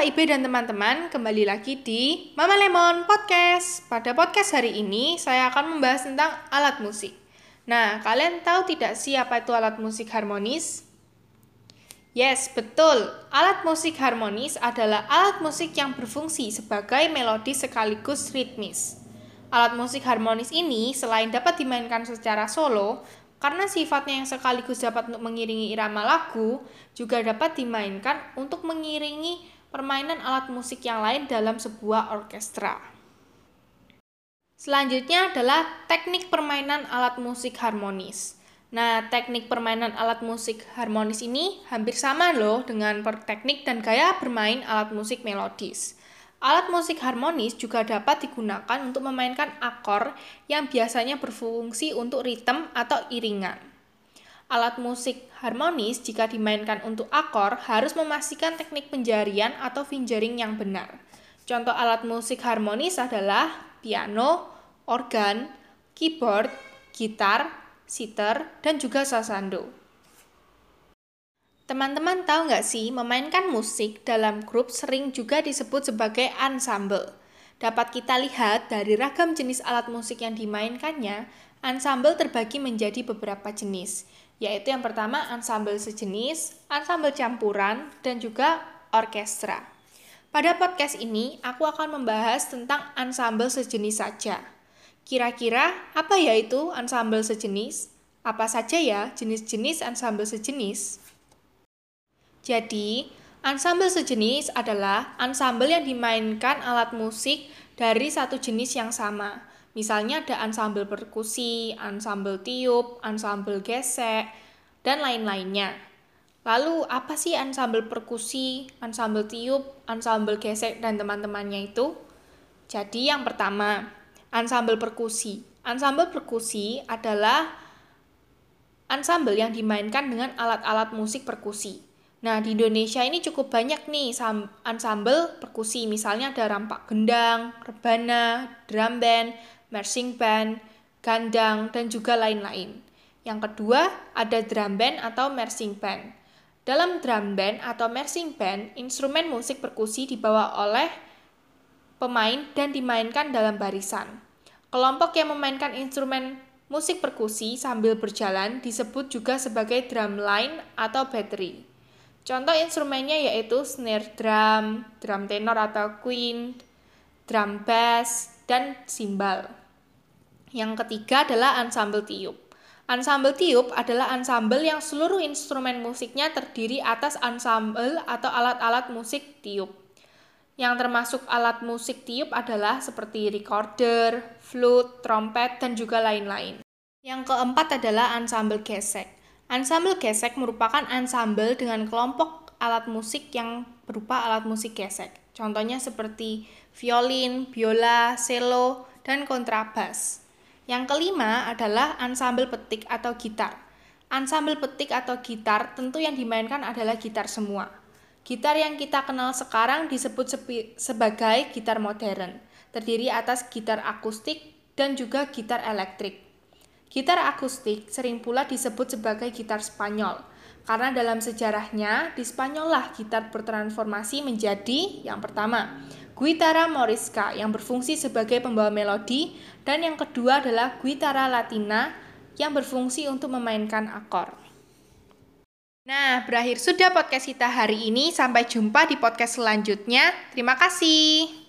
Pak Ibe dan teman-teman, kembali lagi di Mama Lemon Podcast. Pada podcast hari ini, saya akan membahas tentang alat musik. Nah, kalian tahu tidak siapa itu alat musik harmonis? Yes, betul. Alat musik harmonis adalah alat musik yang berfungsi sebagai melodi sekaligus ritmis. Alat musik harmonis ini selain dapat dimainkan secara solo, karena sifatnya yang sekaligus dapat untuk mengiringi irama lagu, juga dapat dimainkan untuk mengiringi permainan alat musik yang lain dalam sebuah orkestra. Selanjutnya adalah teknik permainan alat musik harmonis. Nah, teknik permainan alat musik harmonis ini hampir sama loh dengan teknik dan gaya bermain alat musik melodis. Alat musik harmonis juga dapat digunakan untuk memainkan akor yang biasanya berfungsi untuk ritme atau iringan. Alat musik harmonis jika dimainkan untuk akor harus memastikan teknik penjarian atau fingering yang benar. Contoh alat musik harmonis adalah piano, organ, keyboard, gitar, sitar, dan juga sasando. Teman-teman tahu nggak sih, memainkan musik dalam grup sering juga disebut sebagai ensemble. Dapat kita lihat dari ragam jenis alat musik yang dimainkannya, ensemble terbagi menjadi beberapa jenis, yaitu yang pertama ensemble sejenis, ensemble campuran, dan juga orkestra. Pada podcast ini, aku akan membahas tentang ensemble sejenis saja. Kira-kira apa ya itu ensemble sejenis? Apa saja ya jenis-jenis ensemble sejenis? Jadi, ensemble sejenis adalah ensemble yang dimainkan alat musik dari satu jenis yang sama. Misalnya ada ensemble perkusi, ensemble tiup, ensemble gesek, dan lain-lainnya. Lalu apa sih ensemble perkusi, ensemble tiup, ensemble gesek, dan teman-temannya itu? Jadi yang pertama, ensemble perkusi. Ensemble perkusi adalah ensemble yang dimainkan dengan alat-alat musik perkusi. Nah, di Indonesia ini cukup banyak nih ensemble perkusi. Misalnya ada rampak gendang, rebana, drum band, marching band, gandang, dan juga lain-lain. Yang kedua, ada drum band atau marching band. Dalam drum band atau marching band, instrumen musik perkusi dibawa oleh pemain dan dimainkan dalam barisan. Kelompok yang memainkan instrumen musik perkusi sambil berjalan disebut juga sebagai drum line atau battery. Contoh instrumennya yaitu snare drum, drum tenor atau queen, drum bass, dan simbal. Yang ketiga adalah ensemble tiup. Ensemble tiup adalah ensemble yang seluruh instrumen musiknya terdiri atas ensemble atau alat-alat musik tiup. Yang termasuk alat musik tiup adalah seperti recorder, flute, trompet, dan juga lain-lain. Yang keempat adalah ensemble gesek. Ensemble gesek merupakan ensemble dengan kelompok alat musik yang berupa alat musik gesek. Contohnya seperti violin, biola, cello, dan kontrabas. Yang kelima adalah ensemble petik atau gitar. Ensemble petik atau gitar tentu yang dimainkan adalah gitar semua. Gitar yang kita kenal sekarang disebut sebagai gitar modern, terdiri atas gitar akustik dan juga gitar elektrik. Gitar akustik sering pula disebut sebagai gitar Spanyol, karena dalam sejarahnya di Spanyol lah gitar bertransformasi menjadi yang pertama, guitarra morisca yang berfungsi sebagai pembawa melodi, dan yang kedua adalah guitarra latina yang berfungsi untuk memainkan akor. Nah, berakhir sudah podcast kita hari ini. Sampai jumpa di podcast selanjutnya. Terima kasih.